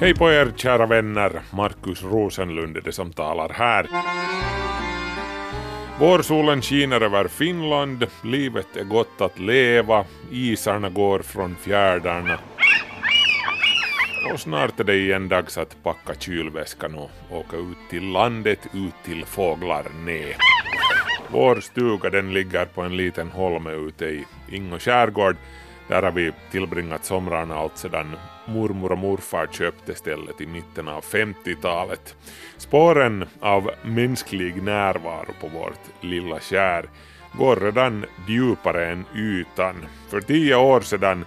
Hej på er kära vänner, Markus Rosenlund är det som talar här. Vårsolen skiner över Finland, livet är gott att leva, isarna går från fjärdarna. Och snart är det igen dags att packa kylväskan och åka ut till landet, ut till fåglarne. Vår stuga den ligger på en liten holme ute i Ingo skärgård. Där har vi tillbringat somrarna allt sedan mormor och morfar köpte stället i mitten av 50-talet. Spåren av mänsklig närvaro på vårt lilla skär går redan djupare än ytan. För tio år sedan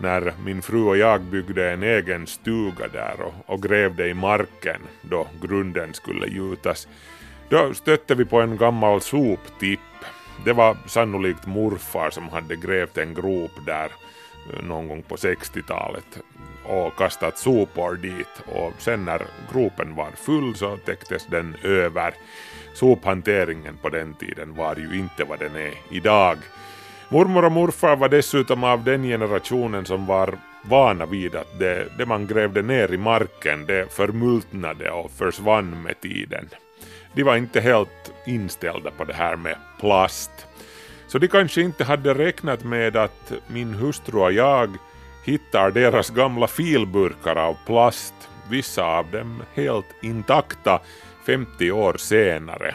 när min fru och jag byggde en egen stuga där och, och grävde i marken då grunden skulle gjutas, då stötte vi på en gammal soptipp. Det var sannolikt morfar som hade grävt en grop där eh, någon gång på 60-talet och kastat sopor dit och sen när gropen var full så täcktes den över. Sophanteringen på den tiden var ju inte vad den är idag. Mormor och morfar var dessutom av den generationen som var vana vid att det, det man grävde ner i marken det förmultnade och försvann med tiden. De var inte helt inställda på det här med plast. Så de kanske inte hade räknat med att min hustru och jag hittar deras gamla filburkar av plast, vissa av dem helt intakta 50 år senare.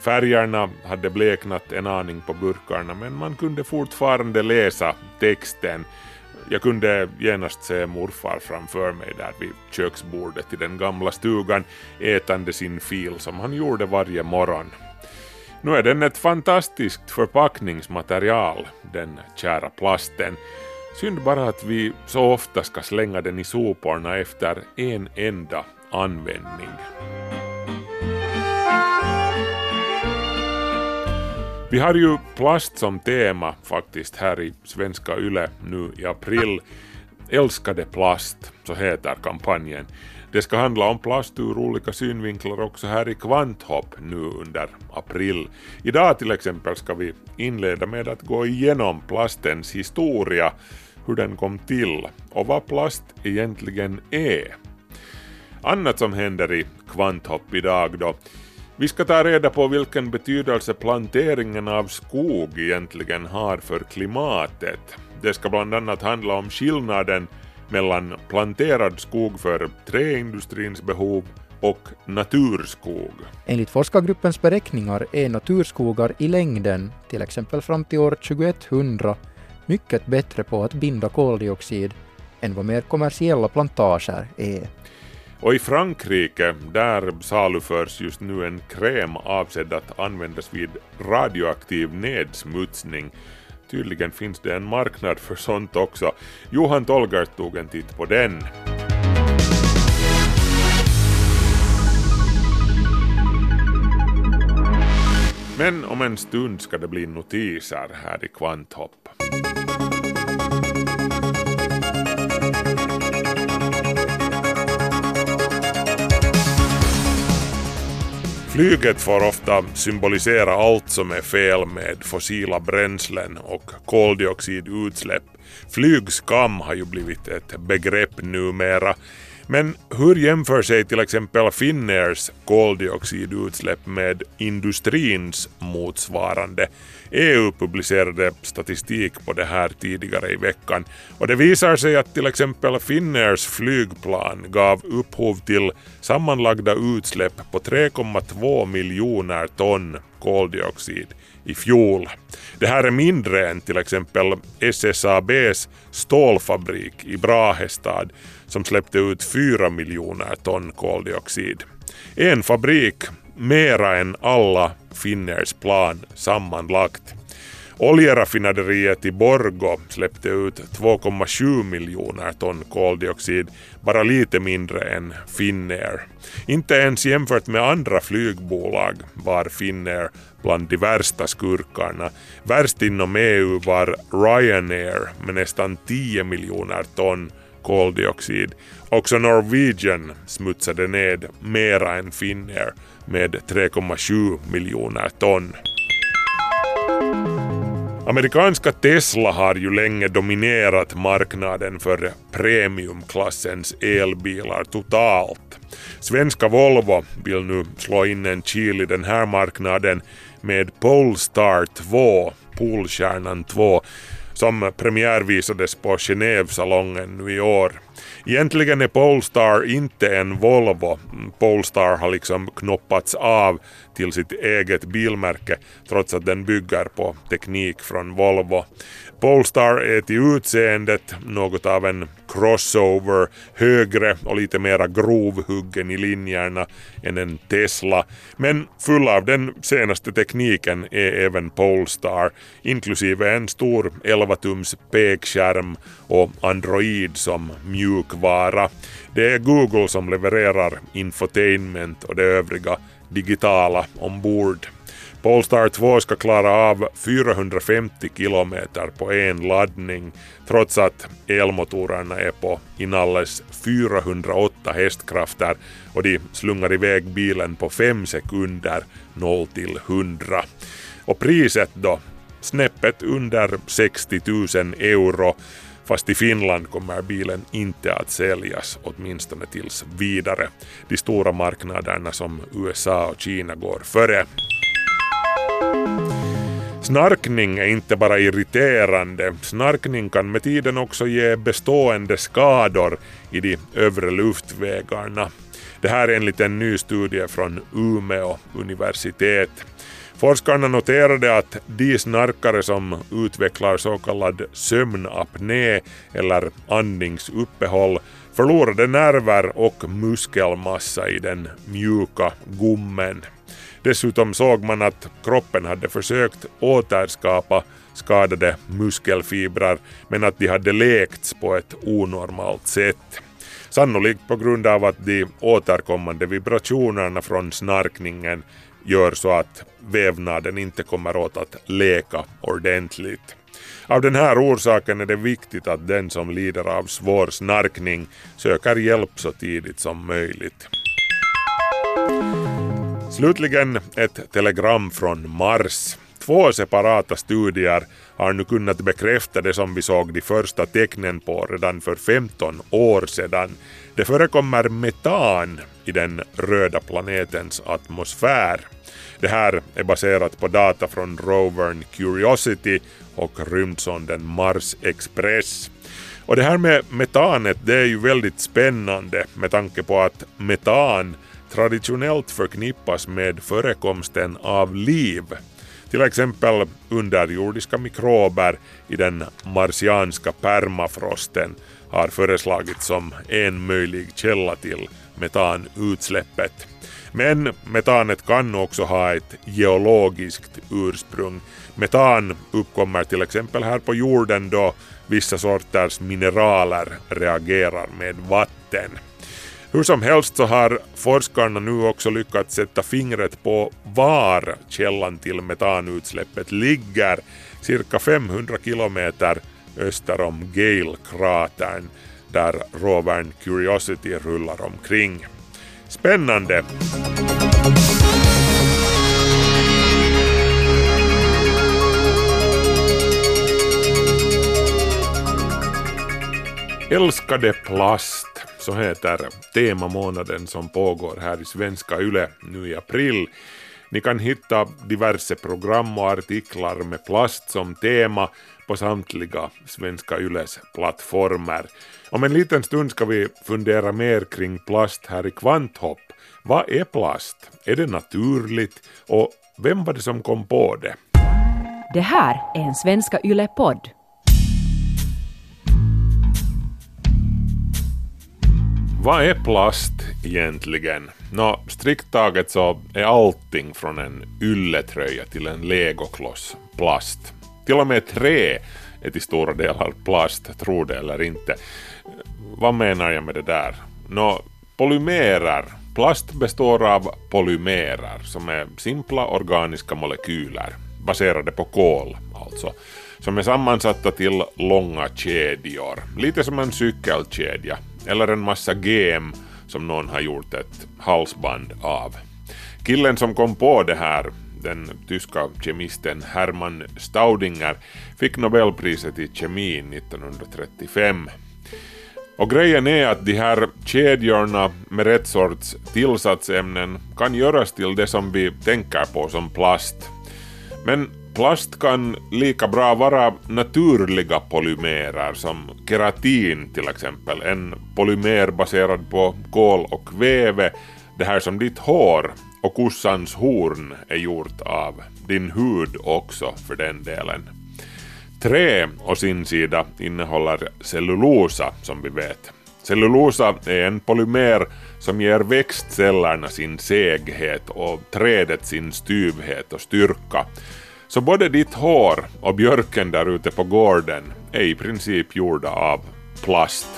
Färgerna hade bleknat en aning på burkarna men man kunde fortfarande läsa texten. Jag kunde genast se morfar framför mig där vid köksbordet i den gamla stugan ätande sin fil som han gjorde varje morgon. Nu är den ett fantastiskt förpackningsmaterial, den kära plasten. Synd bara att vi så ofta ska slänga den i soporna efter en enda användning. Vi har ju plast som tema faktiskt här i Svenska Yle nu i april. Älskade plast, så heter kampanjen. Det ska handla om plast ur olika synvinklar också här i Kvanthopp nu under april. Idag till exempel ska vi inleda med att gå igenom plastens historia, hur den kom till och vad plast egentligen är. Annat som händer i Kvanthopp idag då vi ska ta reda på vilken betydelse planteringen av skog egentligen har för klimatet. Det ska bland annat handla om skillnaden mellan planterad skog för träindustrins behov och naturskog. Enligt forskargruppens beräkningar är naturskogar i längden, till exempel fram till år 2100, mycket bättre på att binda koldioxid än vad mer kommersiella plantager är. Och i Frankrike, där saluförs just nu en kräm avsedd att användas vid radioaktiv nedsmutsning. Tydligen finns det en marknad för sånt också. Johan Tolgert tog en titt på den. Men om en stund ska det bli notiser här i Kvanthopp. Flyget får ofta symbolisera allt som är fel med fossila bränslen och koldioxidutsläpp. Flygskam har ju blivit ett begrepp numera. Men hur jämför sig till exempel Finnairs koldioxidutsläpp med industrins motsvarande? EU publicerade statistik på det här tidigare i veckan och det visar sig att till exempel Finnairs flygplan gav upphov till sammanlagda utsläpp på 3,2 miljoner ton koldioxid i fjol. Det här är mindre än till exempel SSABs stålfabrik i Brahestad som släppte ut 4 miljoner ton koldioxid. En fabrik mera än alla Finnairs plan sammanlagt. Oljeraffinaderiet i Borgo släppte ut 2,7 miljoner ton koldioxid, bara lite mindre än Finnair. Inte ens jämfört med andra flygbolag var Finnair bland de värsta skurkarna. Värst inom EU var Ryanair med nästan 10 miljoner ton koldioxid. Också Norwegian smutsade ned mera än Finnair med 3,7 miljoner ton. Amerikanska Tesla har ju länge dominerat marknaden för premiumklassens elbilar totalt. Svenska Volvo vill nu slå in en kil i den här marknaden med Polestar 2, Polstjärnan 2, som premiärvisades på Genèvesalongen nu i år. Egentligen är Polestar inte en Volvo. Polestar har liksom knoppats av till sitt eget bilmärke trots att den bygger på teknik från Volvo. Polestar är till utseendet något av en crossover, högre och lite mera grovhuggen i linjerna än en Tesla. Men full av den senaste tekniken är även Polestar, inklusive en stor 11-tums pekskärm och Android som mjukvara. Det är Google som levererar infotainment och det övriga digitala ombord. Polestar 2 ska klara av 450 kilometer på en laddning trots att elmotorerna är på inalles 408 hästkrafter och de slungar iväg bilen på 5 sekunder 0 till 100. Och priset då? Snäppet under 60 000 euro fast i Finland kommer bilen inte att säljas, åtminstone tills vidare. De stora marknaderna som USA och Kina går före. Snarkning är inte bara irriterande, snarkning kan med tiden också ge bestående skador i de övre luftvägarna. Det här är enligt en ny studie från Umeå universitet. Forskarna noterade att de snarkare som utvecklar så kallad sömnapné eller andningsuppehåll förlorade nerver och muskelmassa i den mjuka gommen. Dessutom såg man att kroppen hade försökt återskapa skadade muskelfibrer men att de hade läkts på ett onormalt sätt. Sannolikt på grund av att de återkommande vibrationerna från snarkningen gör så att vävnaden inte kommer åt att läka ordentligt. Av den här orsaken är det viktigt att den som lider av svår snarkning söker hjälp så tidigt som möjligt. Slutligen ett telegram från Mars. Två separata studier har nu kunnat bekräfta det som vi såg de första tecknen på redan för 15 år sedan. Det förekommer metan i den röda planetens atmosfär. Det här är baserat på data från rovern Curiosity och rymdsonden Mars Express. Och det här med metanet det är ju väldigt spännande med tanke på att metan traditionellt förknippas med förekomsten av liv. Till exempel underjordiska mikrober i den marsianska permafrosten har föreslagits som en möjlig källa till metanutsläppet. Men metanet kan också ha ett geologiskt ursprung. Metan uppkommer till exempel här på jorden då vissa sorters mineraler reagerar med vatten. Hur som helst så har forskarna nu också lyckats sätta fingret på var källan till metanutsläppet ligger, cirka 500 kilometer öster om Gale-kratern där rovern Curiosity rullar omkring. Spännande! Älskade plast, så heter temamånaden som pågår här i svenska YLE nu i april. Ni kan hitta diverse program och artiklar med plast som tema på samtliga Svenska Yles plattformar. Om en liten stund ska vi fundera mer kring plast här i Kvanthopp. Vad är plast? Är det naturligt? Och vem var det som kom på det? Det här är en Svenska Yle-podd. Vad är plast egentligen? Nå, strikt taget så är allting från en ylletröja till en legokloss plast. Till och med trä är till stora delar plast, tro det eller inte. Vad menar jag med det där? Nå, polymerer. Plast består av polymerer som är simpla organiska molekyler baserade på kol alltså som är sammansatta till långa kedjor. Lite som en cykelkedja eller en massa gem som någon har gjort ett halsband av. Killen som kom på det här, den tyska kemisten Hermann Staudinger, fick Nobelpriset i kemi 1935. Och grejen är att de här kedjorna med rätt sorts tillsatsämnen kan göras till det som vi tänker på som plast. Men plast kan lika bra vara naturliga polymerer som keratin till exempel, en polymer baserad på kol och kväve, det här som ditt hår och kossans horn är gjort av, din hud också för den delen. Trä å sin sida innehåller cellulosa som vi vet. Cellulosa är en polymer som ger växtcellerna sin seghet och trädet sin styvhet och styrka. Så både ditt hår och björken där ute på gården är i princip gjorda av plast.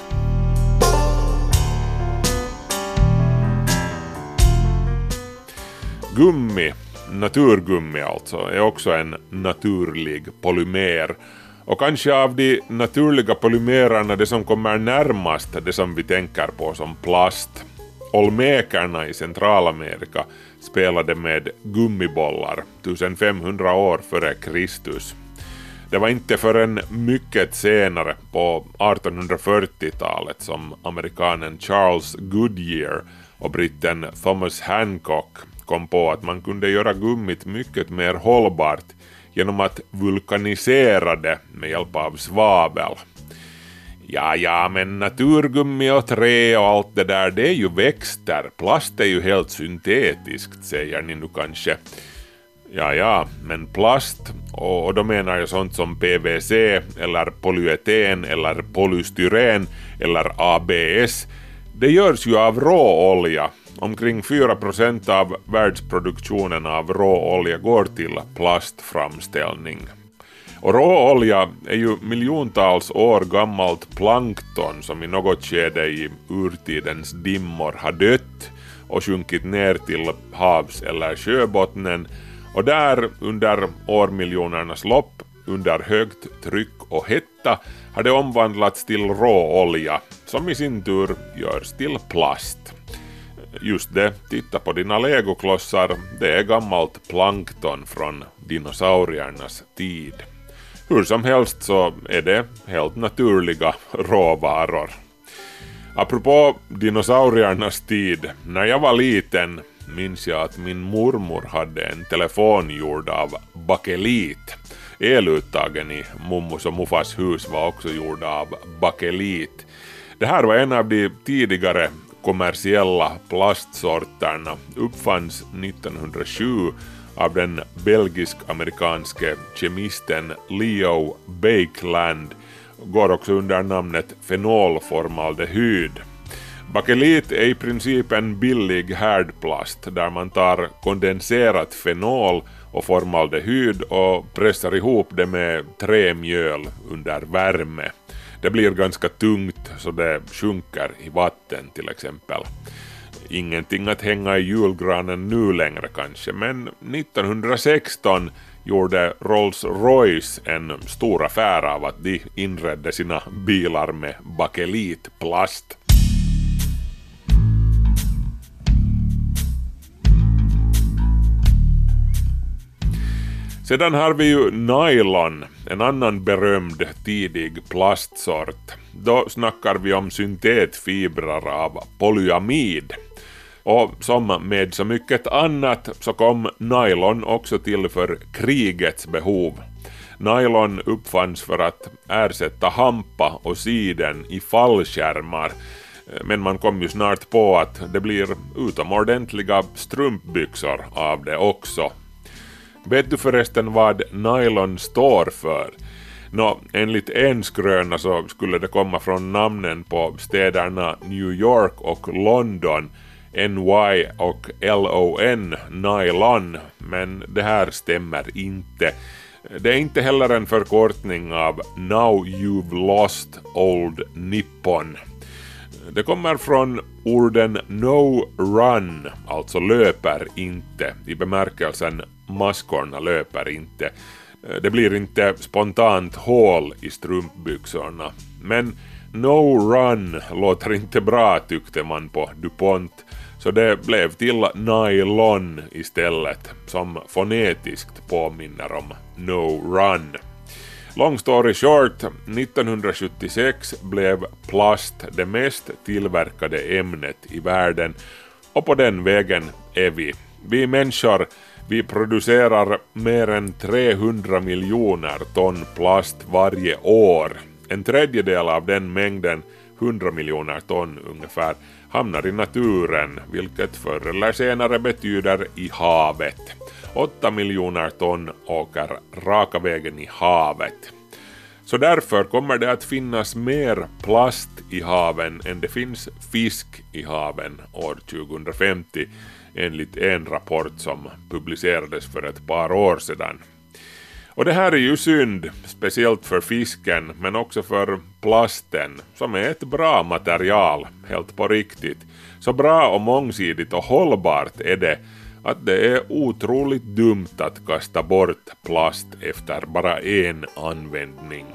Gummi, naturgummi alltså, är också en naturlig polymer. Och kanske av de naturliga polymererna det som kommer närmast det som vi tänker på som plast. Olmekerna i Centralamerika spelade med gummibollar 1500 år före Kristus. Det var inte förrän mycket senare på 1840-talet som amerikanen Charles Goodyear och britten Thomas Hancock kom på att man kunde göra gummit mycket mer hållbart genom att vulkanisera det med hjälp av svavel. Ja, ja, men naturgummi och trä och allt det där, det är ju växter. Plast är ju helt syntetiskt, säger ni nu kanske. Ja, ja, men plast, och då menar jag sånt som PVC eller polyeten eller polystyren eller ABS, det görs ju av råolja. Omkring 4 procent av världsproduktionen av råolja går till plastframställning. Och råolja är ju miljontals år gammalt plankton som i något skede i urtidens dimmor har dött och sjunkit ner till havs eller sjöbottnen och där under årmiljonernas lopp under högt tryck och hetta har det omvandlats till råolja som i sin tur görs till plast. Just det, titta på dina legoklossar, det är gammalt plankton från dinosauriernas tid. Hur som helst så är det helt naturliga råvaror. Apropå dinosauriernas tid, när jag var liten minns jag att min mormor hade en telefon gjord av bakelit. Eluttagen i mummos och muffas hus var också gjorda av bakelit. Det här var en av de tidigare kommersiella plastsorterna, uppfanns 1907 av den belgisk-amerikanske kemisten Leo Bakeland går också under namnet fenolformaldehyd. Bakelit är i princip en billig härdplast där man tar kondenserat fenol och formaldehyd och pressar ihop det med trämjöl under värme. Det blir ganska tungt så det sjunker i vatten till exempel ingenting att hänga i julgranen nu längre kanske, men 1916 gjorde Rolls-Royce en stor affär av att de inredde sina bilar med bakelitplast. Sedan har vi ju nylon, en annan berömd tidig plastsort. Då snackar vi om syntetfibrer av polyamid. Och som med så mycket annat så kom nylon också till för krigets behov. Nylon uppfanns för att ersätta hampa och siden i fallskärmar men man kom ju snart på att det blir utomordentliga strumpbyxor av det också. Vet du förresten vad nylon står för? Nå, enligt en skröna så skulle det komma från namnen på städerna New York och London NY och LON, nylon, men det här stämmer inte. Det är inte heller en förkortning av Now You've Lost Old Nippon. Det kommer från orden No Run, alltså löper inte, i bemärkelsen maskorna löper inte. Det blir inte spontant hål i strumpbyxorna. Men No Run låter inte bra tyckte man på DuPont, så det blev till Nylon istället, som fonetiskt påminner om No Run. Long story short, 1976 blev plast det mest tillverkade ämnet i världen och på den vägen är vi. Vi människor vi producerar mer än 300 miljoner ton plast varje år. En tredjedel av den mängden, 100 miljoner ton ungefär, hamnar i naturen, vilket förr eller senare betyder i havet. 8 miljoner ton åker raka vägen i havet. Så därför kommer det att finnas mer plast i haven än det finns fisk i haven år 2050 enligt en rapport som publicerades för ett par år sedan. Och det här är ju synd, speciellt för fisken men också för plasten som är ett bra material, helt på riktigt. Så bra och mångsidigt och hållbart är det att det är otroligt dumt att kasta bort plast efter bara en användning.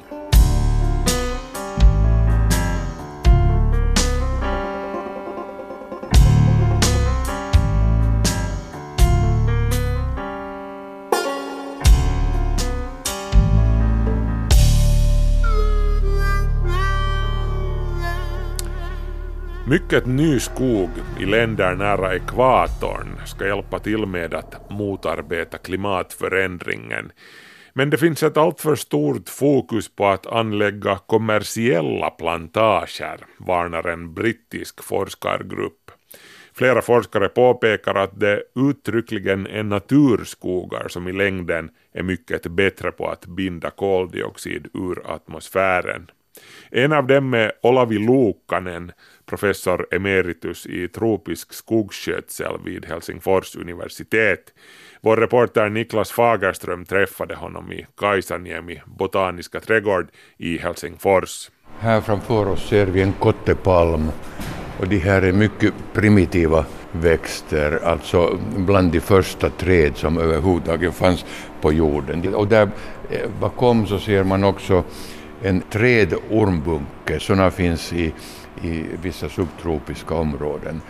Mycket ny skog i länder nära ekvatorn ska hjälpa till med att motarbeta klimatförändringen. Men det finns ett alltför stort fokus på att anlägga kommersiella plantager, varnar en brittisk forskargrupp. Flera forskare påpekar att det uttryckligen är naturskogar som i längden är mycket bättre på att binda koldioxid ur atmosfären. En av dem är Olavi Luukkanen, professor emeritus i tropisk skogsskötsel vid Helsingfors universitet. Vår reporter Niklas Fagerström träffade honom i Kaisaniemi botaniska trädgård i Helsingfors. Här framför oss ser vi en kottepalm och de här är mycket primitiva växter, alltså bland de första träd som överhuvudtaget fanns på jorden. Och där eh, bakom så ser man också en trädormbunke, sådana finns i, i vissa subtropiska områden.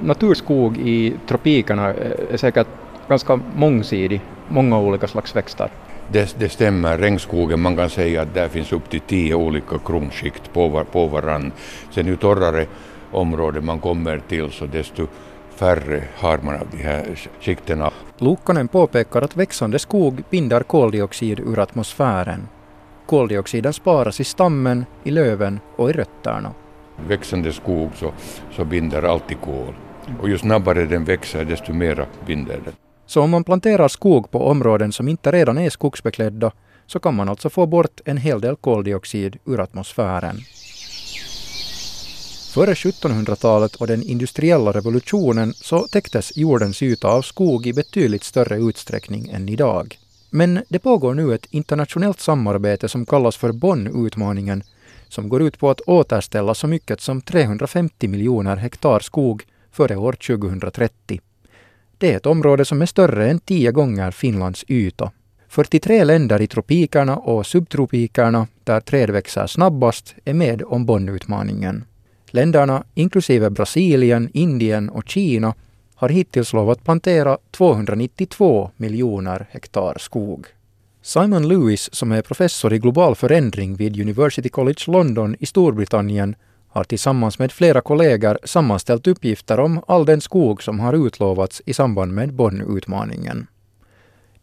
Naturskog i tropikerna är säkert ganska mångsidig, många olika slags växter. Det, det stämmer, regnskogen man kan säga att där finns upp till tio olika kronskikt på, på varann. Sen ju torrare områden man kommer till så desto färre har man av de här skiktena. Luukkonen påpekar att växande skog binder koldioxid ur atmosfären Koldioxiden sparas i stammen, i löven och i rötterna. Växande skog så, så binder alltid kol. Och ju snabbare den växer desto mera binder den. Så om man planterar skog på områden som inte redan är skogsbeklädda så kan man alltså få bort en hel del koldioxid ur atmosfären. Före 1700-talet och den industriella revolutionen så täcktes jordens yta av skog i betydligt större utsträckning än idag. Men det pågår nu ett internationellt samarbete som kallas för Bonn-utmaningen som går ut på att återställa så mycket som 350 miljoner hektar skog före år 2030. Det är ett område som är större än tio gånger Finlands yta. 43 länder i tropikerna och subtropikerna, där träd växer snabbast, är med om Bonnutmaningen. Länderna, inklusive Brasilien, Indien och Kina, har hittills lovat plantera 292 miljoner hektar skog. Simon Lewis, som är professor i global förändring vid University College London i Storbritannien, har tillsammans med flera kollegor sammanställt uppgifter om all den skog som har utlovats i samband med Bonn-utmaningen.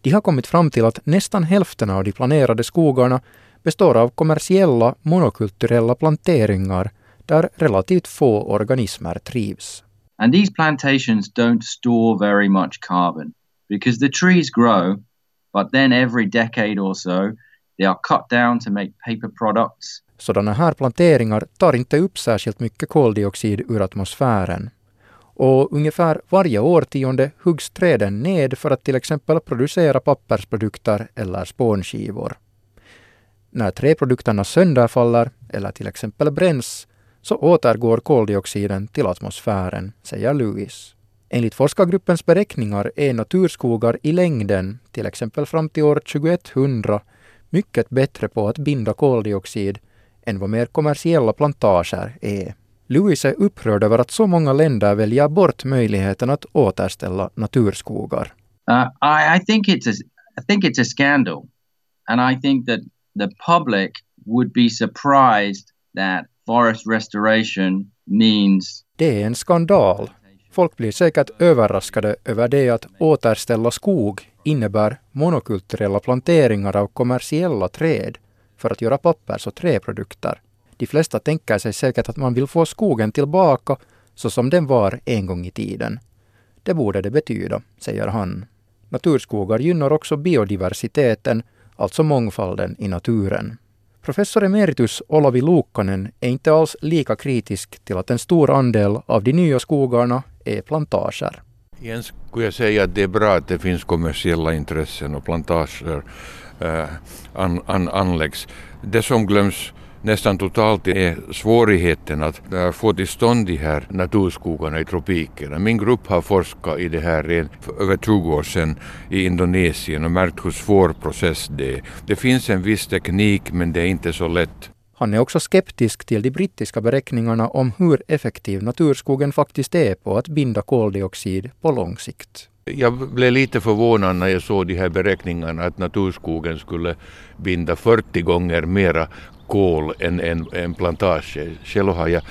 De har kommit fram till att nästan hälften av de planerade skogarna består av kommersiella monokulturella planteringar där relativt få organismer trivs. And these plantations don't store very much carbon because the trees grow, but then every decade or so they are cut down to make paper products. Sådana här planteringar tar inte upp särskilt mycket koldioxid ur atmosfären. och ungefär varje årtionde huggs träden ned för att till exempel producera pappersprodukter eller spånskivor. När träprodukterna sönderfaller eller till exempel bränns så återgår koldioxiden till atmosfären, säger Lewis. Enligt forskargruppens beräkningar är naturskogar i längden, till exempel fram till år 2100, mycket bättre på att binda koldioxid än vad mer kommersiella plantager är. Lewis är upprörd över att så många länder väljer bort möjligheten att återställa naturskogar. Uh, I, I think it's a, I think it's a scandal, and I think that the public would be surprised that forest restoration means. Det är en skandal. Folk blir säkert överraskade över det att återställa skog innebär monokulturella planteringar av kommersiella träd för att göra pappers och träprodukter. De flesta tänker sig säkert att man vill få skogen tillbaka så som den var en gång i tiden. Det borde det betyda, säger han. Naturskogar gynnar också biodiversiteten, alltså mångfalden i naturen. Professor emeritus Olavi Luukkanen är inte alls lika kritisk till att en stor andel av de nya skogarna är plantager. Igen skulle jag säga att det är bra att det finns kommersiella intressen och plantager eh, an, an, anläggs. Det som glöms nästan totalt är svårigheten att äh, få till stånd de här naturskogarna i tropikerna. Min grupp har forskat i det här för över 20 år sedan i Indonesien och märkt hur svår process det är. Det finns en viss teknik men det är inte så lätt. Han är också skeptisk till de brittiska beräkningarna om hur effektiv naturskogen faktiskt är på att binda koldioxid på lång sikt. Jag blev lite förvånad när jag såg de här beräkningarna att naturskogen skulle binda 40 gånger mera kol än en, en plantage. Själv har jag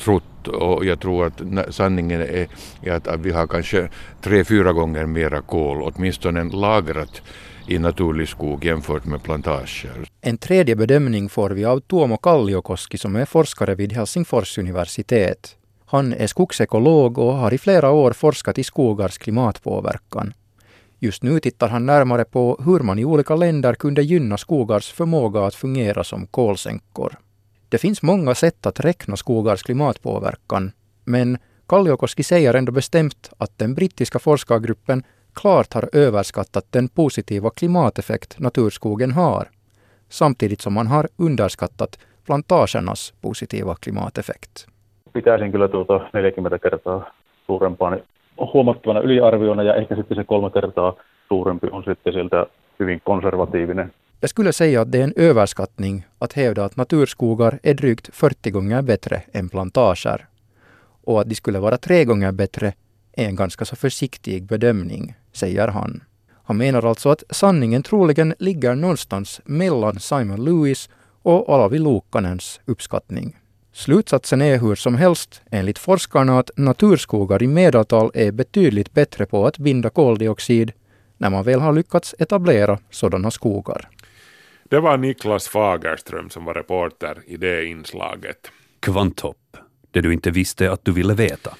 trott och jag tror att sanningen är att vi har kanske tre, fyra gånger mera kol, åtminstone lagrat i naturlig skog jämfört med plantager. En tredje bedömning får vi av Tuomo Kalliokoski som är forskare vid Helsingfors universitet. Han är skogsekolog och har i flera år forskat i skogars klimatpåverkan. Just nu tittar han närmare på hur man i olika länder kunde gynna skogars förmåga att fungera som kolsänkor. Det finns många sätt att räkna skogars klimatpåverkan, men Kalliokoski säger ändå bestämt att den brittiska forskargruppen klart har överskattat den positiva klimateffekt naturskogen har, samtidigt som man har underskattat plantagernas positiva klimateffekt. Pitäisin kyllä tuota 40 kertaa suurempaa huomattavana yliarviona ja ehkä sitten se kolme kertaa suurempi on sitten sieltä hyvin konservatiivinen. Jag skulle säga att det är en överskattning att hävda att naturskogar är drygt 40 gånger bättre än plantager och att de skulle vara tre gånger bättre är en ganska så försiktig bedömning, säger han. Han menar alltså att sanningen troligen ligger någonstans mellan Simon Lewis och Olavi Luukkanens uppskattning. Slutsatsen är hur som helst, enligt forskarna, att naturskogar i medeltal är betydligt bättre på att binda koldioxid när man väl har lyckats etablera sådana skogar. Det var Niklas Fagerström som var reporter i det inslaget. Kvanthopp, det du inte visste att du ville veta.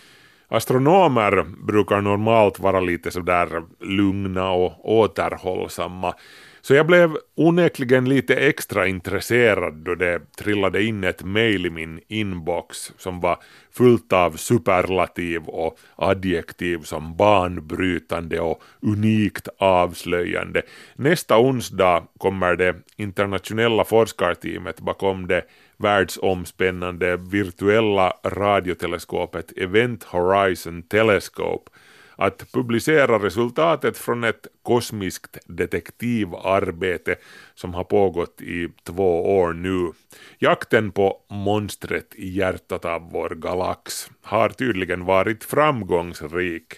Astronomer brukar normalt vara lite sådär lugna och återhållsamma. Så jag blev onekligen lite extra intresserad då det trillade in ett mail i min inbox som var fullt av superlativ och adjektiv som banbrytande och unikt avslöjande. Nästa onsdag kommer det internationella forskarteamet bakom det världsomspännande virtuella radioteleskopet Event Horizon Telescope att publicera resultatet från ett kosmiskt detektivarbete som har pågått i två år nu. Jakten på monstret i hjärtat av vår galax har tydligen varit framgångsrik.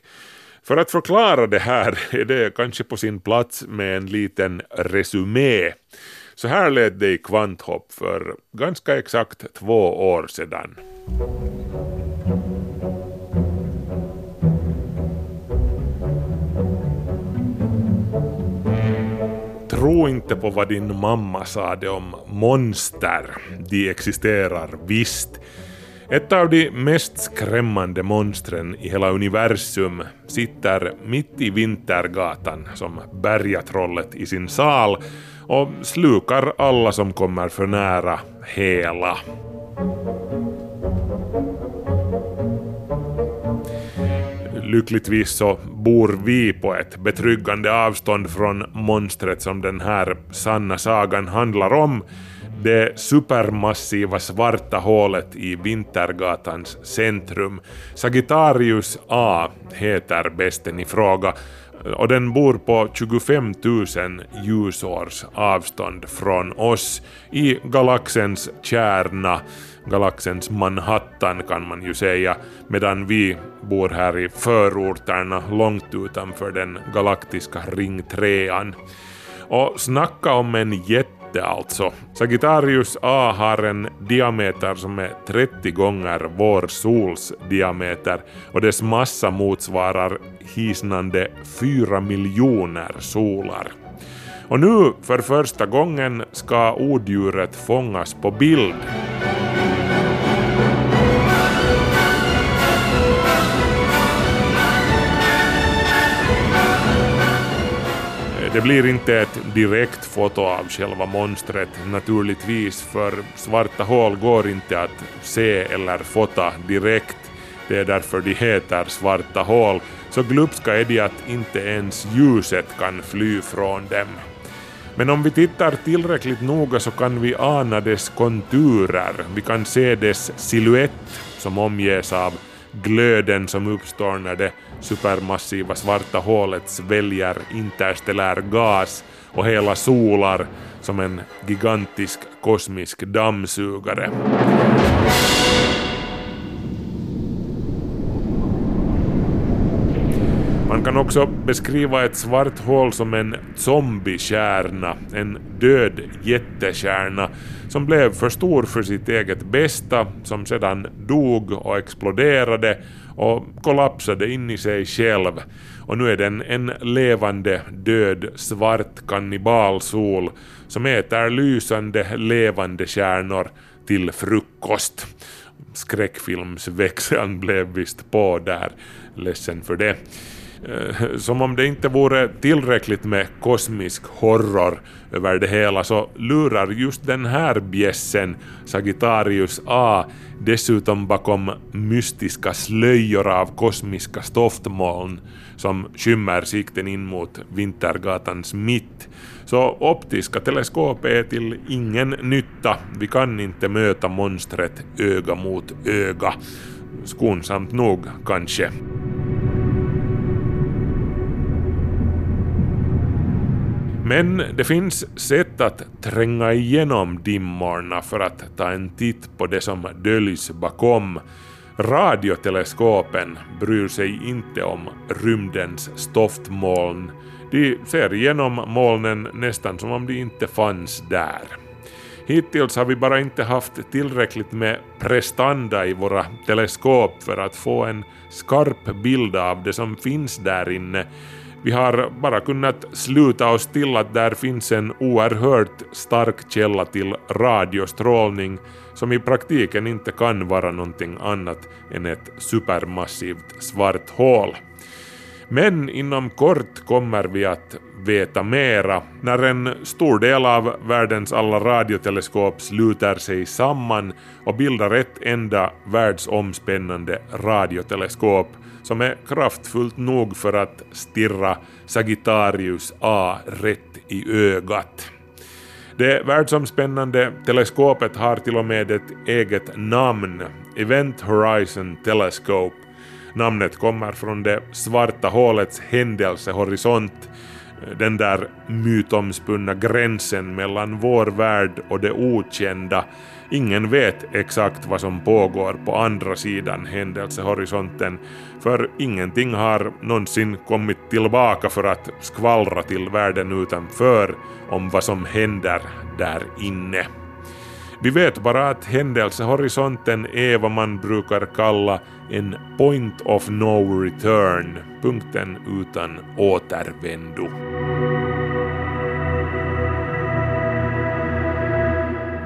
För att förklara det här är det kanske på sin plats med en liten resumé. Så här lät det i Kvanthopp för ganska exakt två år sedan. Tro inte på vad din mamma sade om monster. De existerar visst. Ett av de mest skrämmande monstren i hela universum sitter mitt i Vintergatan som bergatrollet i sin sal och slukar alla som kommer för nära hela. lyckligtvis så bor vi på ett betryggande avstånd från monstret som den här sanna sagan handlar om. Det supermassiva svarta hålet i Vintergatans centrum. Sagittarius A heter besten i fråga och den bor på 25 000 ljusårs avstånd från oss i galaxens kärna, galaxens Manhattan kan man ju säga, medan vi bor här i förorterna långt utanför den galaktiska ringtrean. Och snacka om en jätte alltså. Sagittarius A har en diameter som är 30 gånger vår sols diameter och dess massa motsvarar hisnande 4 miljoner solar. Och nu för första gången ska odjuret fångas på bild. Det blir inte ett direkt foto av själva monstret naturligtvis, för svarta hål går inte att se eller fota direkt. Det är därför de heter svarta hål. Så glupska är de att inte ens ljuset kan fly från dem. Men om vi tittar tillräckligt noga så kan vi ana dess konturer. Vi kan se dess siluett som omges av glöden som uppstår när det supermassiva svarta hålet sväljer interstellär gas och hela solar som en gigantisk kosmisk dammsugare. Man kan också beskriva ett svart hål som en zombiekärna, en död jättekärna som blev för stor för sitt eget bästa, som sedan dog och exploderade och kollapsade in i sig själv. Och nu är den en levande, död, svart kannibalsol som äter lysande, levande kärnor till frukost. Skräckfilmsväxeln blev visst på där, ledsen för det. Eh, som om det inte vore tillräckligt med kosmisk horror över det hela så lurar just den här bjässen, Sagittarius A, dessutom bakom mystiska slöjor av kosmiska stoftmoln som skymmer sikten in mot Vintergatans mitt. Så optiska teleskop är till ingen nytta. Vi kan inte möta monstret öga mot öga. Skonsamt nog kanske. Men det finns sätt att tränga igenom dimmorna för att ta en titt på det som döljs bakom. Radioteleskopen bryr sig inte om rymdens stoftmoln. De ser igenom molnen nästan som om de inte fanns där. Hittills har vi bara inte haft tillräckligt med prestanda i våra teleskop för att få en skarp bild av det som finns där inne vi har bara kunnat sluta oss till att där finns en oerhört stark källa till radiostrålning som i praktiken inte kan vara någonting annat än ett supermassivt svart hål. Men inom kort kommer vi att veta mera när en stor del av världens alla radioteleskop sluter sig samman och bildar ett enda världsomspännande radioteleskop som är kraftfullt nog för att stirra Sagittarius A rätt i ögat. Det världsomspännande teleskopet har till och med ett eget namn, Event Horizon Telescope. Namnet kommer från det svarta hålets händelsehorisont, den där mytomspunna gränsen mellan vår värld och det okända Ingen vet exakt vad som pågår på andra sidan händelsehorisonten, för ingenting har någonsin kommit tillbaka för att skvallra till världen utanför om vad som händer där inne. Vi vet bara att händelsehorisonten är vad man brukar kalla en point of no return, punkten utan återvändo.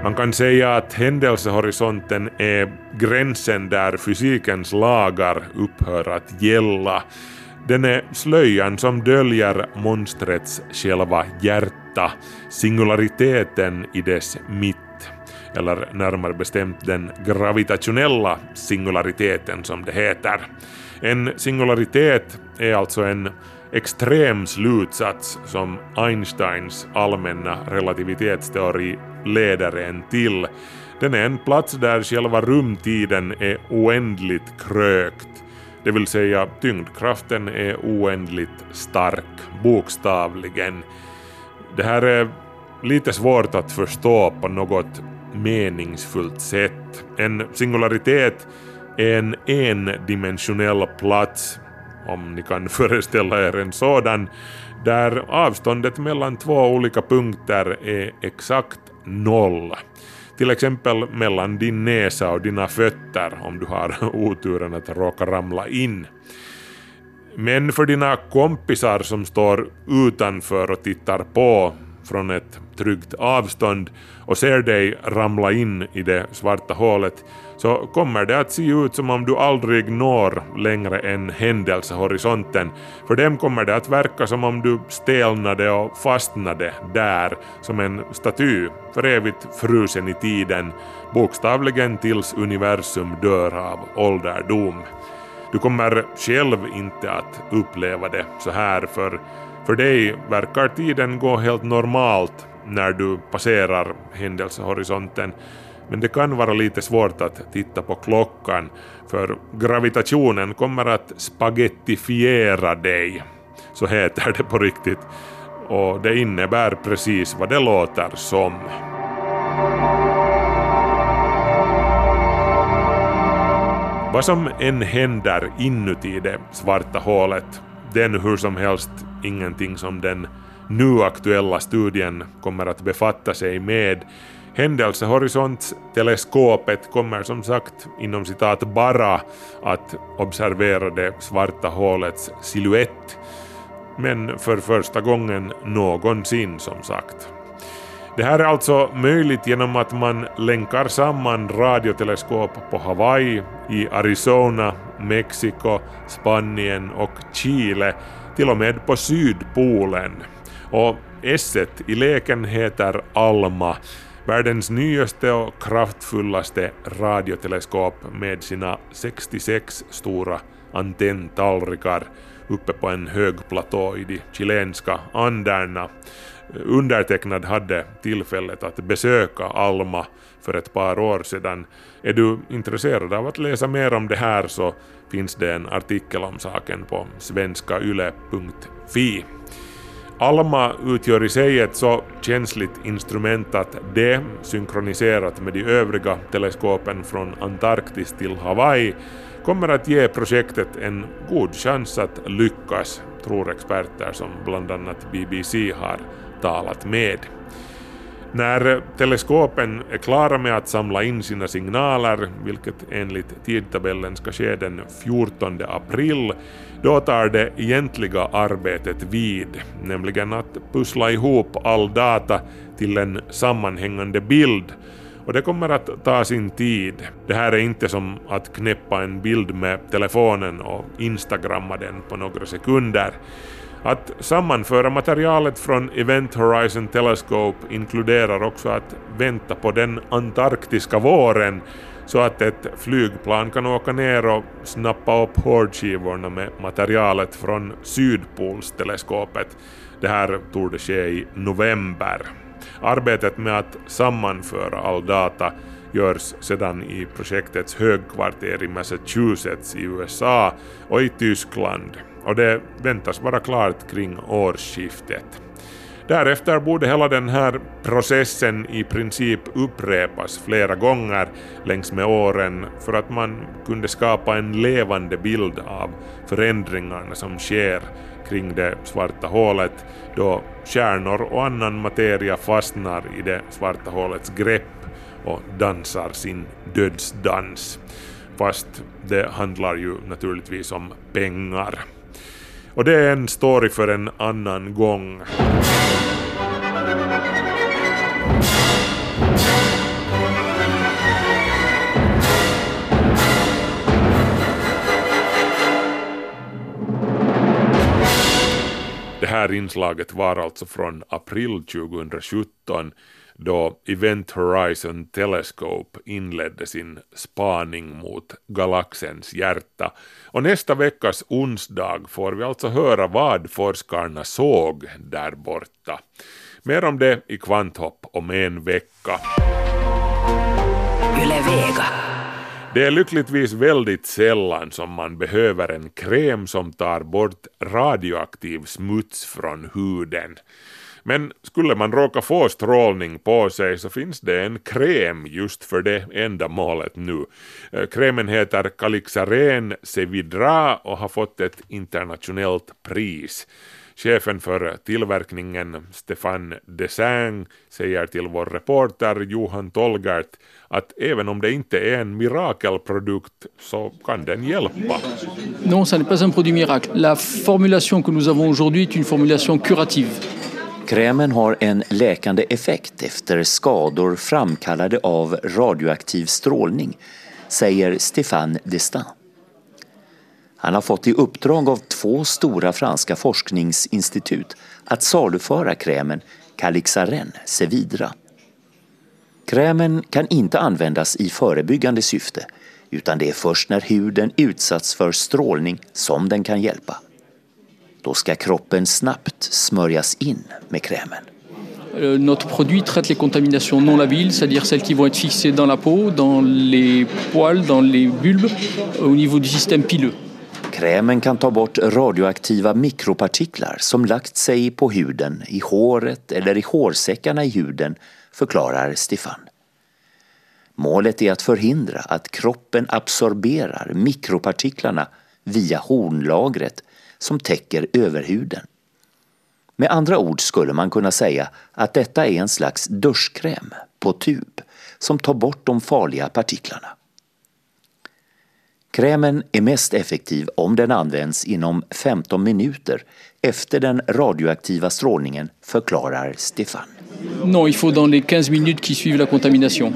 Man kan säga att händelsehorisonten är gränsen där fysikens lagar upphör att gälla. Den är slöjan som döljer monstrets själva hjärta, singulariteten i dess mitt. eller närmare bestämt den gravitationella singulariteten som det heter. En singularitet är alltså en extrem slutsats som Einsteins allmänna relativitetsteori leder en till. Den är en plats där själva rumtiden är oändligt krökt, det vill säga tyngdkraften är oändligt stark, bokstavligen. Det här är lite svårt att förstå på något meningsfullt sätt. En singularitet är en endimensionell plats, om ni kan föreställa er en sådan, där avståndet mellan två olika punkter är exakt noll. Till exempel mellan din näsa och dina fötter om du har oturen att råka ramla in. Men för dina kompisar som står utanför och tittar på från ett tryggt avstånd och ser dig ramla in i det svarta hålet så kommer det att se ut som om du aldrig når längre än händelsehorisonten. För dem kommer det att verka som om du stelnade och fastnade där som en staty, för evigt frusen i tiden, bokstavligen tills universum dör av ålderdom. Du kommer själv inte att uppleva det så här för för dig verkar tiden gå helt normalt när du passerar händelsehorisonten men det kan vara lite svårt att titta på klockan för gravitationen kommer att spagettifiera dig. Så heter det på riktigt. Och det innebär precis vad det låter som. Vad som än händer inuti det svarta hålet, den hur som helst ingenting som den nu aktuella studien kommer att befatta sig med. Händelsehorisontteleskopet kommer som sagt inom citat bara att observera det svarta hålets siluett, men för första gången någonsin som sagt. Det här är alltså möjligt genom att man länkar samman radioteleskop på Hawaii, i Arizona, Mexiko, Spanien och Chile till och med på Sydpolen. Och S i leken heter ALMA, världens nyaste och kraftfullaste radioteleskop med sina 66 stora antenntallrikar uppe på en hög platå i de chilenska Anderna. Undertecknad hade tillfället att besöka Alma för ett par år sedan. Är du intresserad av att läsa mer om det här så finns det en artikel om saken på svenskayle.fi. Alma utgör i sig ett så känsligt instrument att det, synkroniserat med de övriga teleskopen från Antarktis till Hawaii, kommer att ge projektet en god chans att lyckas, tror experter som bland annat BBC har talat med. När teleskopen är klara med att samla in sina signaler, vilket enligt tidtabellen ska ske den 14 april, då tar det egentliga arbetet vid, nämligen att pussla ihop all data till en sammanhängande bild. Och det kommer att ta sin tid. Det här är inte som att knäppa en bild med telefonen och instagramma den på några sekunder. Att sammanföra materialet från Event Horizon Telescope inkluderar också att vänta på den antarktiska våren så att ett flygplan kan åka ner och snappa upp hårdskivorna med materialet från Sydpolsteleskopet. Det här torde ske i november. Arbetet med att sammanföra all data görs sedan i projektets högkvarter i Massachusetts i USA och i Tyskland och det väntas vara klart kring årsskiftet. Därefter borde hela den här processen i princip upprepas flera gånger längs med åren för att man kunde skapa en levande bild av förändringarna som sker kring det svarta hålet då stjärnor och annan materia fastnar i det svarta hålets grepp och dansar sin dödsdans. Fast det handlar ju naturligtvis om pengar. Och det är en story för en annan gång. Det här inslaget var alltså från april 2017 då Event Horizon Telescope inledde sin spaning mot galaxens hjärta. Och nästa veckas onsdag får vi alltså höra vad forskarna såg där borta. Mer om det i Kvanthopp om en vecka. Det är lyckligtvis väldigt sällan som man behöver en kräm som tar bort radioaktiv smuts från huden. Men skulle man råka få strålning på sig så finns det en kräm just för det ändamålet nu. Eh, Krämen heter Calixaren Sevidra och har fått ett internationellt pris. Chefen för tillverkningen, Stefan Desang, säger till vår reporter Johan Tolgert att även om det inte är en mirakelprodukt så kan den hjälpa. Non, ça n'est pas un produit miracle. La formulation que nous avons aujourd'hui est une formulation curative. Krämen har en läkande effekt efter skador framkallade av radioaktiv strålning, säger Stéphane Destin. Han har fått i uppdrag av två stora franska forskningsinstitut att saluföra krämen Calixaren Sevidra. Krämen kan inte användas i förebyggande syfte utan det är först när huden utsatts för strålning som den kan hjälpa. Då ska kroppen snabbt smörjas in med krämen. Euh, Notre produit traite les contaminations non labiles, c'est-à-dire celles qui vont être fixées dans la peau, dans les poils, dans les bulbes, au niveau du système pileux. Krämen kan ta bort radioaktiva mikropartiklar som lagt sig på huden, i håret eller i hårsäckarna i huden, förklarar Stefan. Målet är att förhindra att kroppen absorberar mikropartiklarna via hornlagret som täcker överhuden. Med andra ord skulle man kunna säga att detta är en slags duschkräm på tub som tar bort de farliga partiklarna. Krämen är mest effektiv om den används inom 15 minuter efter den radioaktiva strålningen, förklarar Stefan. Non, il faut dans les 15 minutes qui suivent la contamination.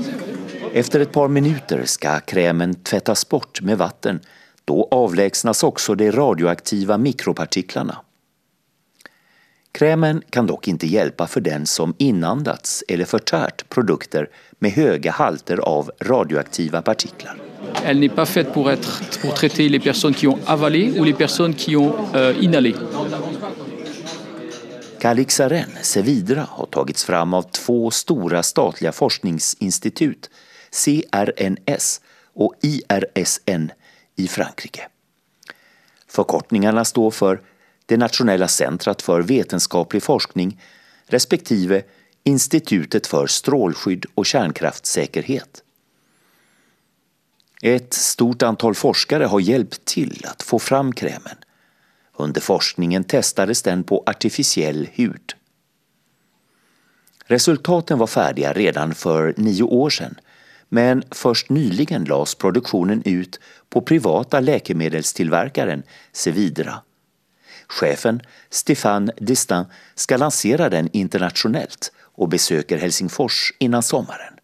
Efter ett par minuter ska krämen tvättas bort med vatten. Då avlägsnas också de radioaktiva mikropartiklarna. Krämen kan dock inte hjälpa för den som inandats eller förtärt produkter med höga halter av radioaktiva partiklar. Elle n'est pas faite pour, être, pour traiter les personnes qui ont avalé ou les personnes qui ont euh, inhalé. Calixaren Sevidra har tagits fram av två stora statliga forskningsinstitut, CRNS och IRSN i Frankrike. Förkortningarna står för det nationella centrat för vetenskaplig forskning respektive Institutet för strålskydd och kärnkraftssäkerhet. Ett stort antal forskare har hjälpt till att få fram krämen. Under forskningen testades den på artificiell hud. Resultaten var färdiga redan för nio år sedan men först nyligen lades produktionen ut på privata läkemedelstillverkaren Sevidra. Chefen Stéphane Distin ska lansera den internationellt och besöker Helsingfors innan sommaren.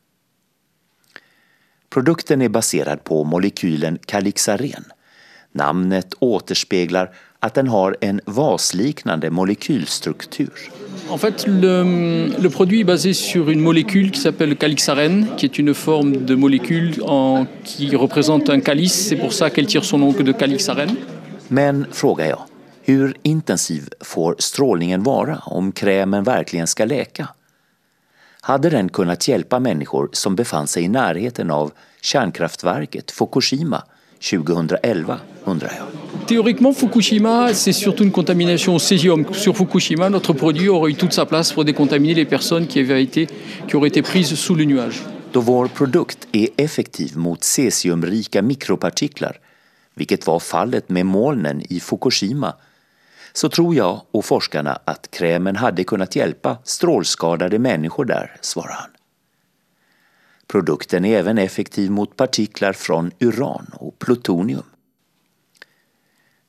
Produkten är baserad på molekylen Calixaren. Namnet återspeglar att den har en vasliknande molekylstruktur. En fait, le, le produit est basé sur une molécule qui s'appelle calixarène, qui est une forme de molécule en, qui représente un calice. C'est pour ça qu'elle tire son nom de calixarène. Men, frågar jag, hur intensiv får strålningen vara om krämen verkligen ska läka? Hade den kunnat hjälpa människor som befann sig i närheten av kärnkraftverket Fukushima 2011, undrar jag. Théoriquement, Fukushima, c'est surtout une contamination au césium. Sur Fukushima, notre produit aurait eu toute sa place pour décontaminer les personnes qui, avaient été, qui auraient été prises sous le nuage. Då vår produkt är effektiv mot cesiumrika mikropartiklar, vilket var fallet med molnen i Fukushima, så tror jag och forskarna att krämen hade kunnat hjälpa strålskadade människor där, svarar han. Produkten är även effektiv mot partiklar från uran och plutonium.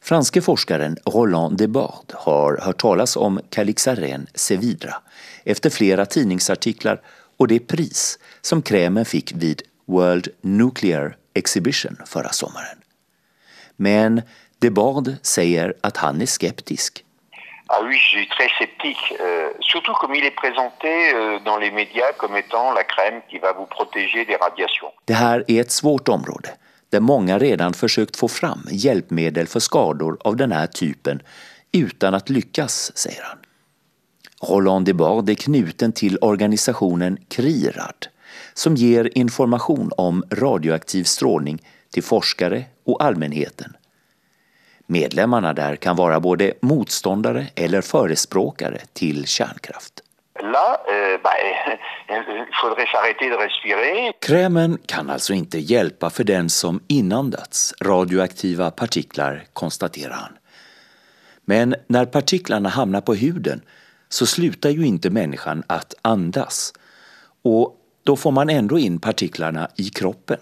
Franske forskaren Roland Debard har hört talas om Calixaren Sevidra efter flera tidningsartiklar och det pris som krämen fick vid World Nuclear Exhibition förra sommaren. Men Debard säger att han är skeptisk. Ah oui, je suis très sceptique, euh, surtout comme il est présenté euh, dans les médias comme étant la crème qui va vous protéger des radiations. Det här är ett svårt område där många redan försökt få fram hjälpmedel för skador av den här typen utan att lyckas, säger han. Roland Debord är knuten till organisationen CRIRAD som ger information om radioaktiv strålning till forskare och allmänheten. Medlemmarna där kan vara både motståndare eller förespråkare till kärnkraft. De respirer. Krämen kan alltså inte hjälpa för den som inandats radioaktiva partiklar, konstaterar han. Men när partiklarna hamnar på huden så slutar ju inte människan att andas. Och då får man ändå in partiklarna i kroppen.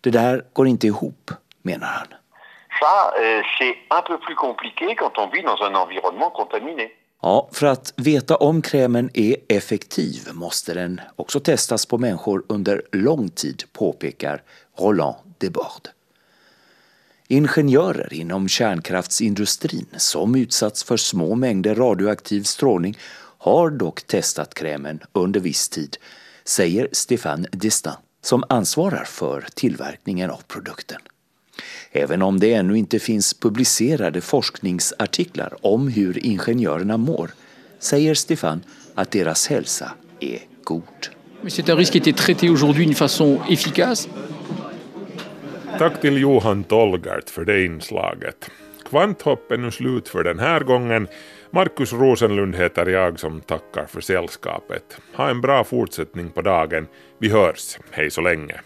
Det där går inte ihop, menar han. Ça, euh, c'est un peu plus compliqué quand on vit dans un environnement contaminé. Ja, för att veta om krämen är effektiv måste den också testas på människor under lång tid, påpekar Roland Debord. Ingenjörer inom kärnkraftsindustrin som utsatts för små mängder radioaktiv strålning har dock testat krämen under viss tid, säger Stéphane Destin som ansvarar för tillverkningen av produkten. Även om det ännu inte finns publicerade forskningsartiklar om hur ingenjörerna mår säger Stéphane att deras hälsa är god. C'est un risque qui est traité aujourd'hui d'une façon efficace. Tack till Johan Tolgert för det inslaget. Kvanthopp är nu slut för den här gången. Markus Rosenlund heter jag som tackar för sällskapet. Ha en bra fortsättning på dagen. Vi hörs. Hej så länge.